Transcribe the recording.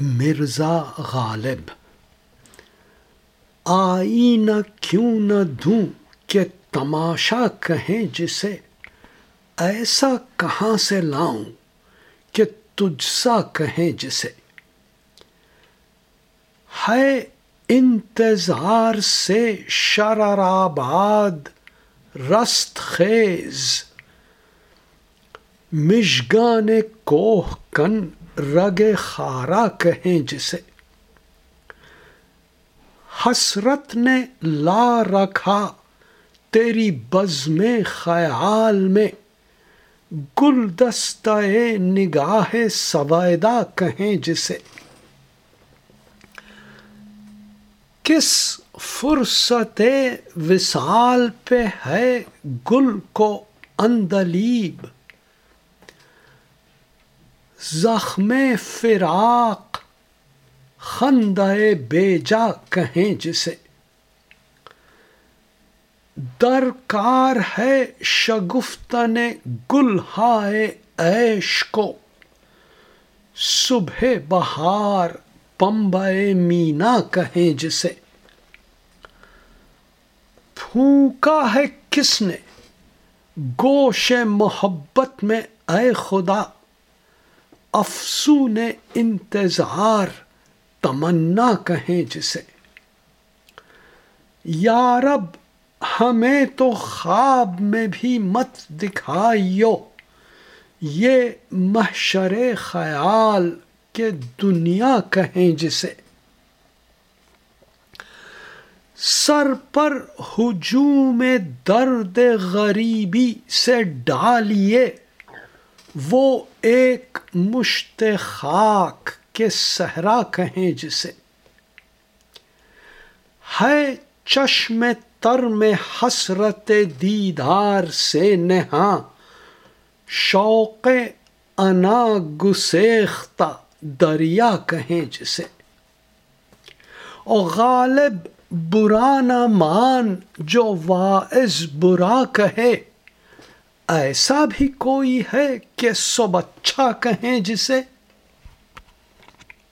مرزا غالب آئی نہ کیوں نہ دوں کہ تماشا کہیں جسے ایسا کہاں سے لاؤں کہ تجھ سا کہیں جسے۔ ہے انتظار سے شرر آباد رست خیز مشگان کوہ کن رگ خارا کہیں جسے۔ حسرت نے لا رکھا تیری بزم خیال میں۔ گلدستہ نگاہ سویدہ کہیں جسے۔ کس فرصت وصال پہ ہے گل کو اندلیب۔ زخم فراق، خندہ بیجا کہیں جسے۔ درکار ہے شگفتن گل ہائے عیش کو۔ صبح بہار پمبے مینا کہیں جسے۔ پھونکا ہے کس نے؟ گوش محبت میں اے خدا۔ افسون انتظار تمنا کہیں جسے۔ یا رب، ہمیں تو خواب میں بھی مت دکھائیو۔ یہ محشر خیال کہ دنیا کہیں جسے۔ سر پر ہجوم درد غریبی سے ڈالیے۔ وہ ایک مشت خاک کے صحرا کہیں جسے۔ ہے چشم تر میں حسرت دیدار سے نہاں، شوق انا گسیختہ دریا کہیں جسے۔ اور غالب برا نہ مان جو واعظ برا کہے۔ ایسا بھی کوئی ہے کہ سب اچھا کہیں جسے